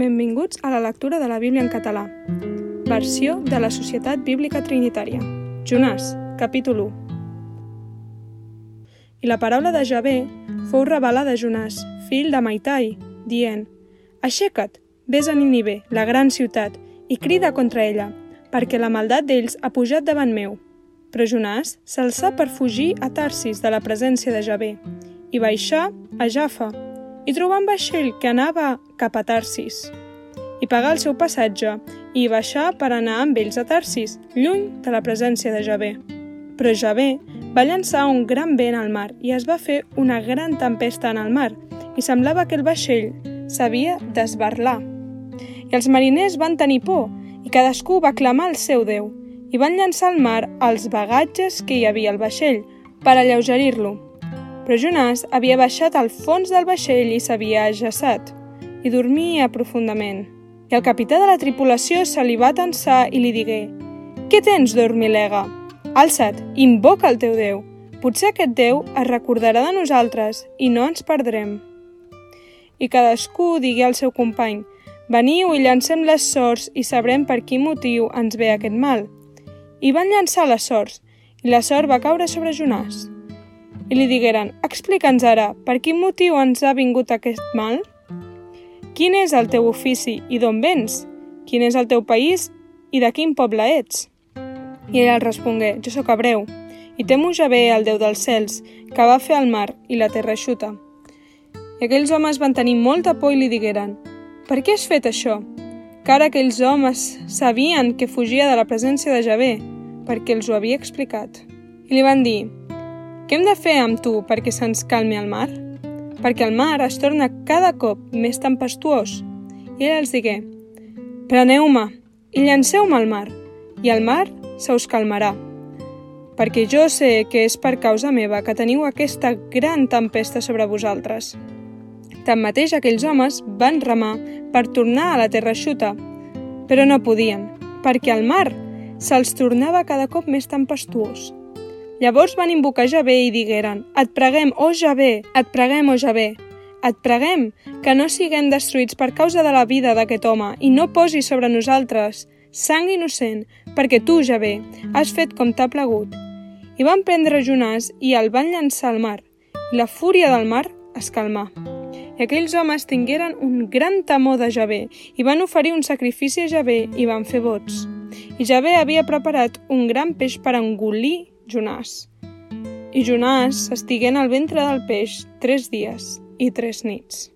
Benvinguts a la lectura de la Bíblia en català. Versió de la Societat Bíblica Trinitària. Jonàs, capítol 1. I la paraula de Javé fou revelada a Jonàs, fill de Maitai, dient Aixeca't, vés a Ninive, la gran ciutat, i crida contra ella, perquè la maldat d'ells ha pujat davant meu. Però Jonàs s'alçà per fugir a Tarsis de la presència de Javé, i baixar a Jaffa, i trobà un vaixell que anava cap a Tarsis, i pagar el seu passatge i baixar per anar amb ells a Tarsis, lluny de la presència de Javé. Però Javé va llançar un gran vent al mar i es va fer una gran tempesta en el mar i semblava que el vaixell s'havia d'esbarlar. I els mariners van tenir por i cadascú va clamar al seu Déu i van llançar al mar els bagatges que hi havia al vaixell per alleugerir-lo però Jonàs havia baixat al fons del vaixell i s'havia ajaçat, i dormia profundament. I el capità de la tripulació se li va tensar i li digué «Què tens, dormilega? Alça't, invoca el teu Déu. Potser aquest Déu es recordarà de nosaltres i no ens perdrem». I cadascú digué al seu company «Veniu i llancem les sorts i sabrem per quin motiu ens ve aquest mal». I van llançar les sorts, i la sort va caure sobre Jonàs i li digueren «Explica'ns ara, per quin motiu ens ha vingut aquest mal? Quin és el teu ofici i d'on vens? Quin és el teu país i de quin poble ets?» I ell el respongué «Jo sóc hebreu i temo Javé, el Déu dels cels, que va fer el mar i la terra eixuta». I aquells homes van tenir molta por i li digueren «Per què has fet això?» Que ara aquells homes sabien que fugia de la presència de Javé, perquè els ho havia explicat. I li van dir què hem de fer amb tu perquè se'ns calmi el mar? Perquè el mar es torna cada cop més tempestuós. I ell els digué, preneu-me i llanceu-me al mar, i el mar se us calmarà. Perquè jo sé que és per causa meva que teniu aquesta gran tempesta sobre vosaltres. Tanmateix aquells homes van remar per tornar a la terra xuta, però no podien, perquè el mar se'ls tornava cada cop més tempestuós. Llavors van invocar Javé i digueren, Et preguem, oh Javé, et preguem, oh Javé, et preguem que no siguem destruïts per causa de la vida d'aquest home i no posi sobre nosaltres sang innocent, perquè tu, Javé, has fet com t'ha plegut. I van prendre Jonàs i el van llançar al mar, i la fúria del mar es calmà. I aquells homes tingueren un gran temor de Javé i van oferir un sacrifici a Javé i van fer vots. I Javé havia preparat un gran peix per engolir Jonàs. I Jonàs estigué en el ventre del peix tres dies i tres nits.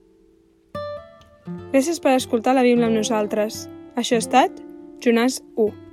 Gràcies per escoltar la Bíblia amb nosaltres. Això ha estat Jonàs 1.